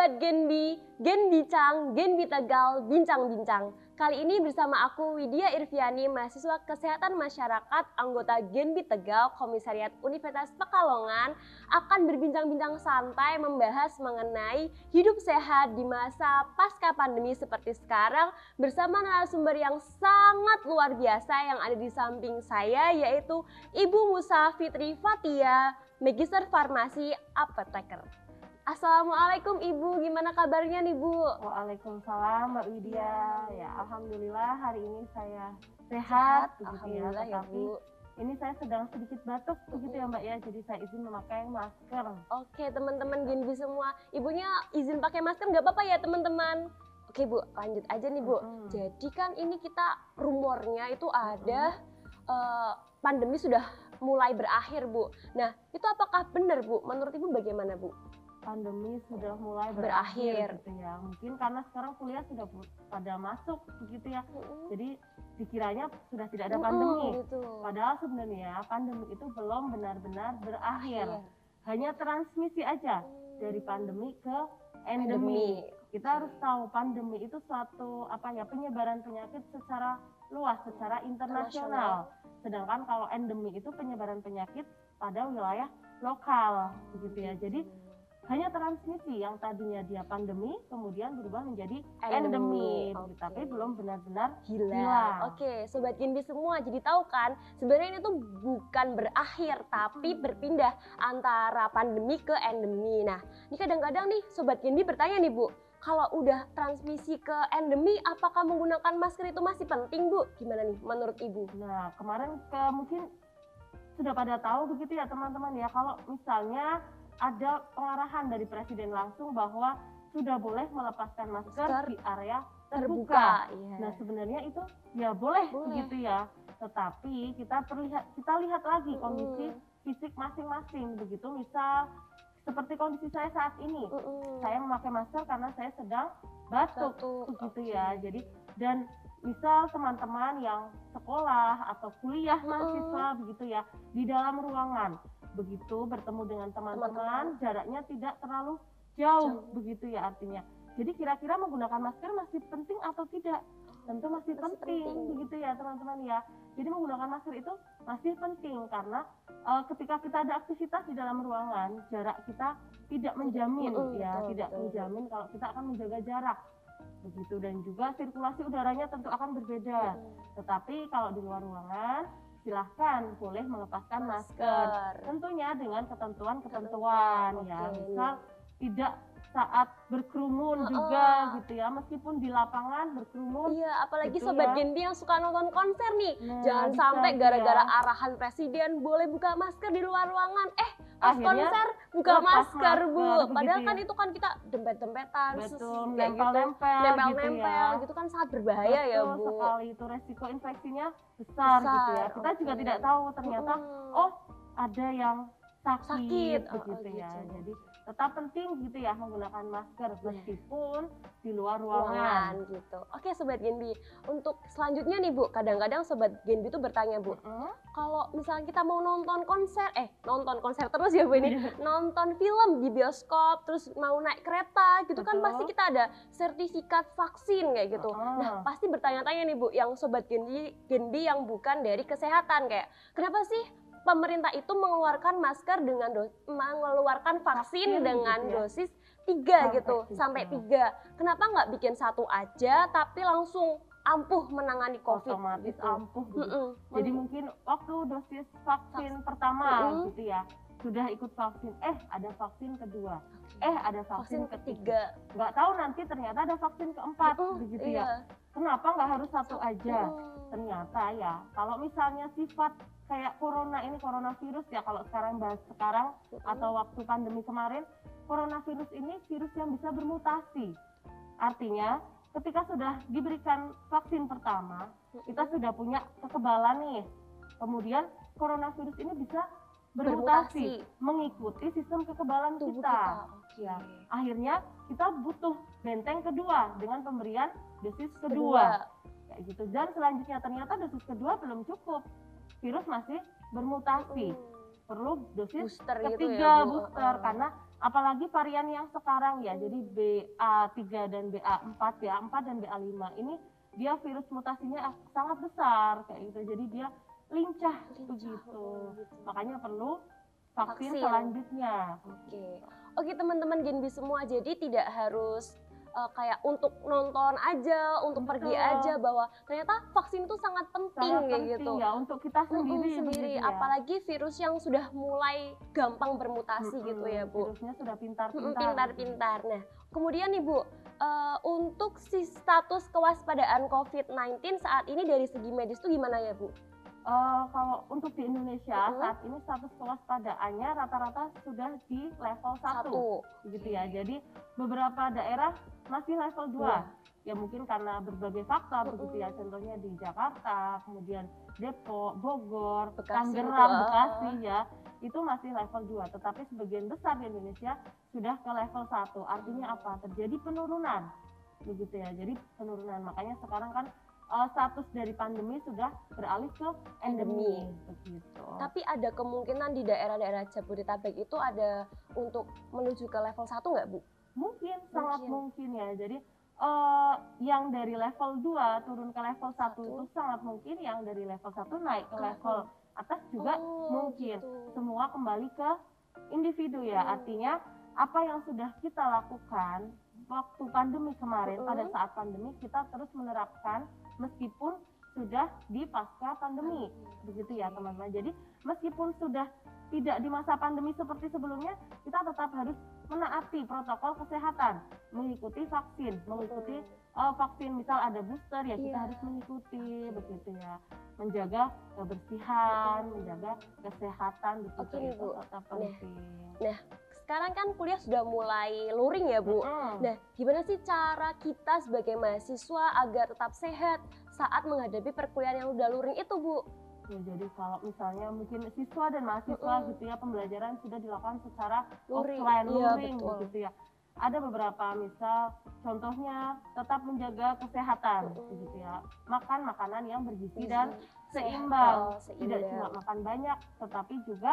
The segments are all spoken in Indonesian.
Sobat Genbi, Genbicang, Genbi Tegal, Bincang-Bincang. Kali ini bersama aku Widya Irviani, mahasiswa Kesehatan Masyarakat, anggota Genbi Tegal, Komisariat Universitas Pekalongan, akan berbincang-bincang santai membahas mengenai hidup sehat di masa pasca pandemi seperti sekarang bersama narasumber yang sangat luar biasa yang ada di samping saya yaitu Ibu Musa Fitri Fatia, Magister Farmasi Apoteker. Assalamualaikum Ibu, gimana kabarnya nih Bu? Waalaikumsalam Mbak Widya. Ya, alhamdulillah hari ini saya sehat, ya. Alhamdulillah ya Tetapi Bu. ini saya sedang sedikit batuk begitu ya Mbak ya. Jadi saya izin memakai masker. Oke teman-teman Genbi semua, ibunya izin pakai masker nggak apa-apa ya teman-teman? Oke Bu, lanjut aja nih Bu. Mm-mm. Jadi kan ini kita rumornya itu ada eh, pandemi sudah mulai berakhir Bu. Nah itu apakah benar Bu? Menurut Ibu bagaimana Bu? Pandemi sudah mulai Berakhir. berakhir, gitu ya. Mungkin karena sekarang kuliah sudah pada masuk begitu ya. Jadi dikiranya sudah tidak ada pandemi. gitu. Padahal sebenarnya pandemi itu belum benar-benar berakhir. Hanya transmisi aja dari pandemi ke endemi. Kita harus tahu pandemi itu suatu apa ya penyebaran penyakit secara luas, secara internasional. Sedangkan kalau endemi itu penyebaran penyakit pada wilayah lokal, begitu ya. Jadi hanya transmisi yang tadinya dia pandemi kemudian berubah menjadi endemi, Oke. tapi belum benar-benar Hilang. Oke, sobat Genbi semua jadi tahu kan sebenarnya ini tuh bukan berakhir tapi berpindah antara pandemi ke endemi. Nah, ini kadang-kadang nih sobat Genbi bertanya nih Bu, kalau udah transmisi ke endemi apakah menggunakan masker itu masih penting Bu? Gimana nih menurut Ibu? Nah, kemarin ke, mungkin sudah pada tahu begitu ya teman-teman ya, kalau misalnya ada pengarahan dari presiden langsung bahwa sudah boleh melepaskan masker, Masker di area Terbuka. terbuka. Iya. Nah, sebenarnya itu ya boleh, Boleh. begitu ya. Tetapi kita perlihat kita lihat lagi kondisi fisik masing-masing begitu. Misal seperti kondisi saya saat ini, Mm-mm. saya memakai masker karena saya sedang batuk Batuk, begitu oke. ya. Jadi dan misal teman-teman yang sekolah atau kuliah mahasiswa begitu ya di dalam ruangan begitu bertemu dengan Teman-teman. jaraknya tidak terlalu jauh, Jauh. begitu ya artinya. Jadi kira-kira menggunakan masker masih penting atau tidak? Tentu masih, Masih penting, penting. begitu ya teman-teman ya. Jadi menggunakan masker itu masih penting karena eh, ketika kita ada aktivitas di dalam ruangan jarak kita tidak menjamin Mm-mm, ya, betul, tidak betul. menjamin kalau kita akan menjaga jarak begitu dan juga sirkulasi udaranya tentu akan berbeda. Tetapi kalau di luar ruangan silahkan boleh melepaskan masker. Masker. Tentunya dengan ketentuan-ketentuan ya, misal tidak saat berkerumun Heeh. juga gitu ya, meskipun di lapangan berkerumun. Iya, apalagi Gitu sobat ya. Genbi yang suka nonton konser nih. Nah, Jangan bisa sampai gara-gara ya. arahan presiden boleh buka masker di luar ruangan. Eh, pas Akhirnya konser buka lepas masker, Bu. masker, Padahal begitu kan ya. itu kan kita dempet-dempetan, betul kayak gitu. nempel-nempel gitu Nempel-nempel ya. gitu kan sangat berbahaya ya, Betul Bu. sekali itu resiko infeksinya besar, gitu ya. Besar, Kita juga oke. tidak tahu ternyata Mm-mm. oh ada yang sakit, Sakit, oh, begitu oh, ya. gitu. Jadi tetap penting gitu ya menggunakan masker Iya. meskipun di luar ruangan ruangan. gitu. Oke, sobat Genbi. Untuk selanjutnya nih, Bu. Kadang-kadang sobat Genbi itu bertanya, Bu, Mm-mm. kalau misalnya kita mau nonton konser, eh nonton konser terus ya Bu ini, Iya. nonton film di bioskop, terus mau naik kereta gitu kan Betul. pasti kita ada sertifikat vaksin kayak gitu. Heeh. Nah pasti bertanya-tanya nih Bu, yang sobat Genbi, Genbi yang bukan dari kesehatan kayak, kenapa sih pemerintah itu mengeluarkan masker dengan dos- mengeluarkan vaksin dengan gitu ya. dosis tiga Sampai gitu, tiga. sampai tiga. Kenapa nggak bikin satu aja tapi langsung ampuh menangani COVID? otomatis gitu. ampuh gitu. Mm-mm. Jadi mungkin waktu dosis vaksin pertama Mm-mm. gitu ya sudah ikut vaksin, eh ada vaksin kedua, eh ada vaksin vaksin, ketiga. Nggak tahu nanti ternyata ada vaksin keempat Mm-mm, begitu iya. ya. Kenapa nggak harus satu aja? Mm. Ternyata ya kalau misalnya sifat kayak corona ini coronavirus ya kalau sekarang bahas sekarang atau waktu pandemi kemarin coronavirus ini virus yang bisa bermutasi. Artinya ketika sudah diberikan vaksin pertama kita sudah punya kekebalan nih. Kemudian coronavirus ini bisa bermutasi, mengikuti sistem kekebalan tubuh kita. kita. Ya. Akhirnya kita butuh benteng kedua dengan pemberian dosis Kedua. kedua. Kayak gitu. Dan selanjutnya ternyata dosis kedua belum cukup. Virus masih bermutasi. Mm. Perlu dosis Booster gitu ketiga ya, Bu. booster Heeh. karena apalagi varian yang sekarang ya jadi BA3 dan BA4 BA4 dan BA5 ini dia virus mutasinya sangat besar kayak gitu jadi dia lincah, Lincah, begitu oh, gitu. makanya perlu vaksin, Vaksin. selanjutnya Oke, oke teman-teman Genbi semua, jadi tidak harus uh, kayak untuk nonton aja, untuk pergi Betul. aja bahwa ternyata vaksin itu sangat penting sangat penting gitu. ya untuk kita sendiri sendiri, begitu ya. apalagi virus yang sudah mulai gampang bermutasi Mm-mm, gitu ya Bu. virusnya sudah pintar-pintar Pintar-pintar. Nah, kemudian nih Bu, uh, untuk si status kewaspadaan COVID-19 saat ini dari segi medis itu gimana ya Bu? Eh, kalau untuk di Indonesia saat ini status kewaspadaannya rata-rata sudah di level 1 Satu. gitu ya. Jadi beberapa daerah masih level 2. Iya. Ya mungkin karena berbagai faktor begitu ya. Contohnya di Jakarta, kemudian Depok, Bogor, Tangerang. Bekasi ya. Itu masih level 2, tetapi sebagian besar di Indonesia sudah ke level 1. Artinya apa? Terjadi penurunan. Begitu ya. Jadi penurunan. Makanya sekarang kan eh, status dari pandemi sudah beralih ke endemi begitu. Tapi ada kemungkinan di daerah-daerah Jabodetabek itu ada untuk menuju ke level 1 nggak Bu? Mungkin sangat Mungkin. ya. Jadi eh, yang dari level 2 turun ke level 1 Satu. itu sangat mungkin yang dari level 1 naik ke level atas juga Oh, mungkin. gitu. Semua kembali ke individu ya. Hmm. Artinya apa yang sudah kita lakukan waktu pandemi kemarin Mm-mm. pada saat pandemi kita terus menerapkan meskipun sudah di pasca pandemi. begitu ya teman-teman. Jadi meskipun sudah tidak di masa pandemi seperti sebelumnya, kita tetap harus menaati protokol kesehatan, mengikuti vaksin, mengikuti eh, vaksin. Misal ada booster ya kita Iya. harus mengikuti. Begitu ya, menjaga kebersihan, menjaga kesehatan. Begitu Oke nih, itu tetap Nah, penting. Sekarang kan kuliah sudah mulai luring ya Bu. Mm-mm. Nah, gimana sih cara kita sebagai mahasiswa agar tetap sehat saat menghadapi perkuliahan yang udah luring itu Bu? Ya, jadi kalau misalnya mungkin siswa dan mahasiswa Mm-mm. gitu ya pembelajaran sudah dilakukan secara Luring. offline Iya, luring betul. begitu ya. Ada beberapa misal contohnya tetap menjaga kesehatan Mm-mm. begitu ya. Makan makanan yang bergizi Gizi, dan sehat. seimbang. Oh, Tidak seimbang. cuma makan banyak tetapi juga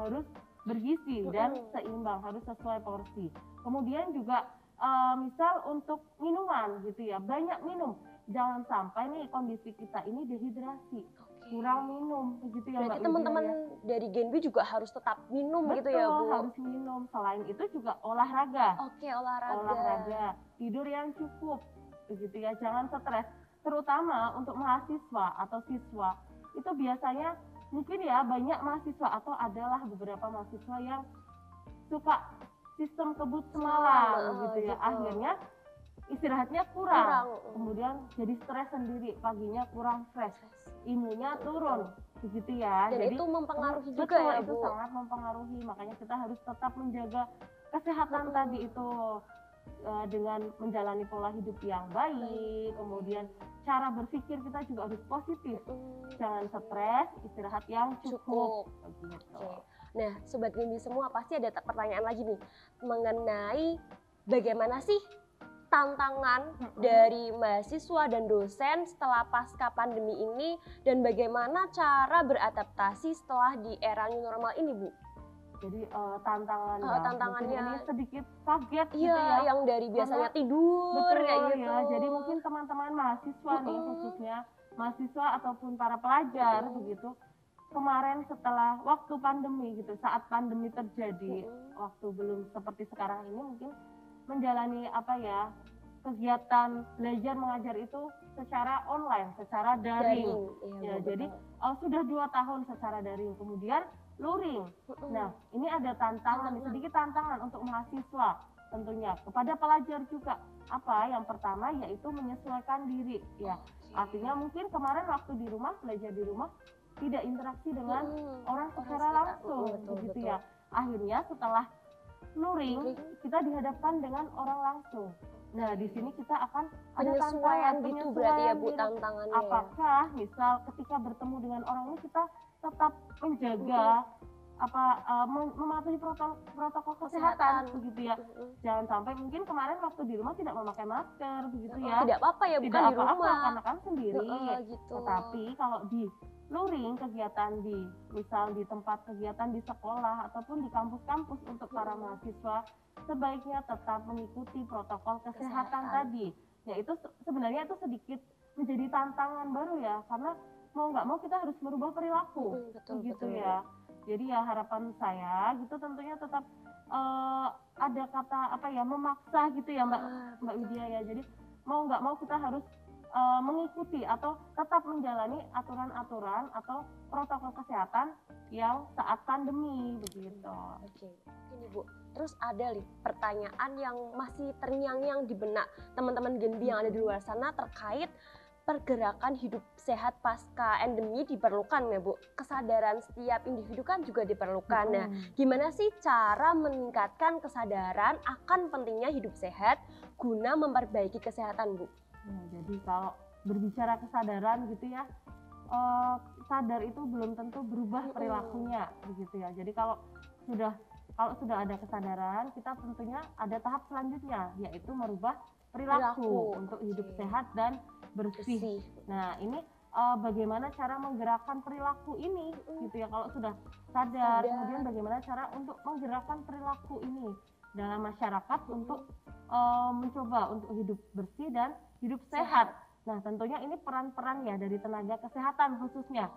harus bergizi dan seimbang, harus sesuai porsi. Kemudian juga eh, misal untuk minuman gitu ya, banyak minum. Jangan sampai nih kondisi kita ini dehidrasi kurang minum begitu ya Berarti Mbak teman-teman ya. dari Genbi juga harus tetap minum Betul, gitu ya Bu? harus minum selain itu juga olahraga Oke, olahraga. olahraga tidur yang cukup begitu ya jangan stres terutama untuk mahasiswa atau siswa itu biasanya mungkin ya banyak mahasiswa atau adalah beberapa mahasiswa yang suka sistem kebut semalam Semalam, gitu ya gitu. akhirnya istirahatnya kurang, Kurang. kemudian jadi stres sendiri paginya kurang fresh imunnya Betul, turun begitu ya Dan jadi itu mempengaruhi juga betul, ya itu Bu? sangat mempengaruhi makanya kita harus tetap menjaga kesehatan Mm-mm. tadi itu eh, dengan menjalani pola hidup yang baik kemudian cara berpikir kita juga harus positif. Jangan stres istirahat yang cukup, cukup. Nah, sobat Genbi semua pasti ada pertanyaan lagi nih mengenai bagaimana sih tantangan dari mahasiswa dan dosen setelah pasca pandemi ini dan bagaimana cara beradaptasi setelah di era new normal ini, Bu? Jadi eh, tantangan Eh, ya, mungkin tantangannya- ini sedikit kaget gitu Iya, ya yang dari biasanya tidur Betul kayak gitu. ya. Jadi mungkin teman-teman mahasiswa nih Mm-mm. khususnya mahasiswa ataupun para pelajar Mm-mm. begitu kemarin setelah waktu pandemi gitu saat pandemi terjadi Mm-mm. waktu belum seperti sekarang ini mungkin menjalani apa ya kegiatan belajar mengajar itu secara online, secara daring. Daring. Iya, Ya, jadi. Oh, sudah dua tahun secara daring, kemudian luring. Nah, ini ada tantangan, sedikit tantangan untuk mahasiswa tentunya. Kepada pelajar juga. Apa? Yang pertama yaitu menyesuaikan diri. Ya, artinya mungkin kemarin waktu di rumah, belajar di rumah, tidak interaksi dengan Mm-mm. orang secara langsung, betul, begitu betul. ya. Akhirnya setelah luring, kita dihadapkan dengan orang langsung. Nah, di sini kita akan ada penyesuaian tantangan, gitu berarti ya Bu diri tantangannya. ya. apakah misal ketika bertemu dengan orang ini kita tetap menjaga apa uh, mem- mematuhi protokol protokol kesehatan, Kesehatan. begitu ya jangan sampai mungkin kemarin waktu di rumah tidak memakai masker begitu ya Tidak apa-apa ya, bukan tidak di apa-apa rumah. karena kan sendiri Heeh, gitu. tetapi kalau di luring kegiatan di misal di tempat kegiatan di sekolah ataupun di kampus-kampus untuk para mahasiswa sebaiknya tetap mengikuti protokol kesehatan, kesehatan. tadi yaitu sebenarnya itu sedikit menjadi tantangan baru ya karena mau nggak mau kita harus merubah perilaku hmm, betul, gitu betul. ya jadi ya harapan saya gitu tentunya tetap uh, ada kata apa ya memaksa gitu ya mbak ah, mbak Widya ya jadi mau nggak mau kita harus uh, mengikuti atau tetap menjalani aturan-aturan atau protokol kesehatan yang saat pandemi begitu. Oke, ini Bu. Terus ada nih pertanyaan yang masih terngiang-ngiang di benak teman-teman Genbi yang ada di luar sana terkait pergerakan hidup sehat pasca endemi diperlukan ya Bu. Kesadaran setiap individu kan juga diperlukan. Hmm. Nah, gimana sih cara meningkatkan kesadaran akan pentingnya hidup sehat guna memperbaiki kesehatan Bu? Ya, jadi kalau berbicara kesadaran gitu ya, eh, sadar itu belum tentu berubah perilakunya begitu ya. Jadi kalau sudah kalau sudah ada kesadaran, kita tentunya ada tahap selanjutnya yaitu merubah perilaku, untuk hidup sehat dan bersih. bersih. Nah, ini uh, bagaimana cara menggerakkan perilaku ini? Gitu ya kalau sudah sadar, sadar. kemudian bagaimana cara untuk menggerakkan perilaku ini dalam masyarakat untuk uh, mencoba untuk hidup bersih dan hidup sehat. Nah, tentunya ini peran-peran ya dari tenaga kesehatan khususnya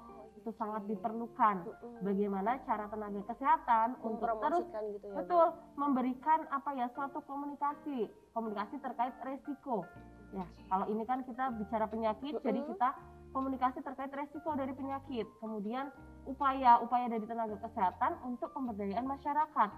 itu sangat diperlukan. Bagaimana cara tenaga kesehatan untuk terus gitu ya, betul memberikan apa ya suatu komunikasi, komunikasi terkait resiko. Ya, kalau ini kan kita bicara penyakit, -uh. jadi kita komunikasi terkait resiko dari penyakit. Kemudian upaya-upaya dari tenaga kesehatan untuk pemberdayaan masyarakat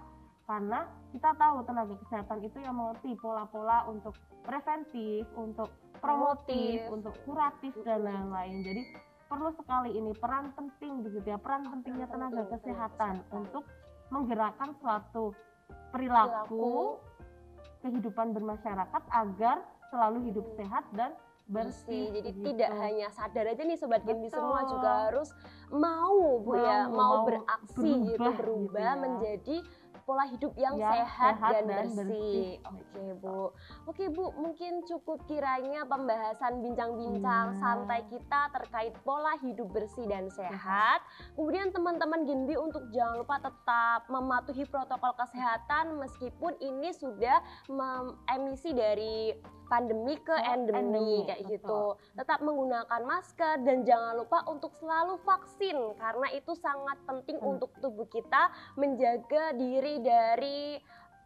karena kita tahu tenaga kesehatan itu yang mengerti pola-pola untuk preventif, untuk promotif, untuk kuratif dan lain-lain. Jadi perlu sekali ini peran penting begitu ya, peran pentingnya tenaga kesehatan untuk menggerakkan suatu perilaku kehidupan bermasyarakat agar selalu hidup sehat dan bersih. Jadi gitu. tidak hanya sadar aja nih sobat Genbi semua juga harus mau Bu ya, mau, ya, mau, mau beraksi berubah, gitu berubah gitu ya. menjadi pola hidup yang ya, sehat, sehat dan, dan bersih. bersih. Oke Bu, oke Bu, mungkin cukup kiranya pembahasan bincang-bincang hmm. santai kita terkait pola hidup bersih dan sehat. Kemudian teman-teman Genbi untuk jangan lupa tetap mematuhi protokol kesehatan meskipun ini sudah emisi dari pandemi ke oh, endemi, endemi kayak betul. gitu. Tetap menggunakan masker dan jangan lupa untuk selalu vaksin karena itu sangat penting hmm. untuk tubuh kita menjaga diri dari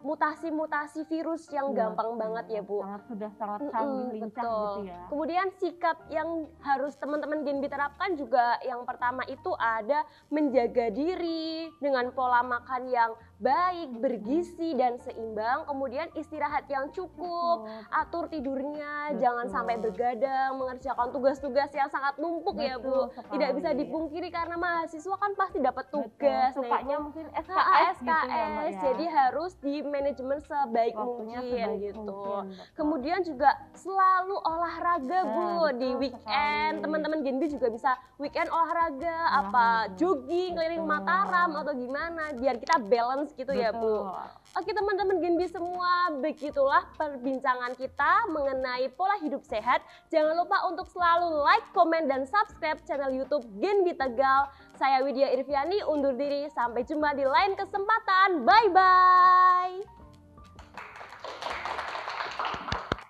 mutasi-mutasi virus yang ya, gampang banget ya Bu. Sangat sudah sangat canggih mm lincah betul. gitu ya. Kemudian sikap yang harus teman-teman Genbi terapkan juga yang pertama itu ada menjaga diri dengan pola makan yang baik, bergizi dan seimbang, kemudian istirahat yang cukup, Betul. atur tidurnya, Betul. jangan sampai bergadang, mengerjakan tugas-tugas yang sangat numpuk Betul, ya Bu. Sekali. Tidak bisa dipungkiri karena mahasiswa kan pasti dapat tugas. Sukanya nah, mungkin SKS, nah, SKS gitu ya, ya. Jadi harus di manajemen sebaik Waktunya mungkin sebaik gitu. Mungkin, kemudian juga selalu olahraga nah, Bu di weekend. Teman-teman Genbi juga bisa weekend olahraga, olahraga. apa jogging keliling Mataram atau gimana biar kita balance gitu Betul. ya Bu. Oke teman-teman Genbi semua, begitulah perbincangan kita mengenai pola hidup sehat. Jangan lupa untuk selalu like, komen, dan subscribe channel YouTube Genbi Tegal. Saya Widya Irviani undur diri, sampai jumpa di lain kesempatan. Bye-bye.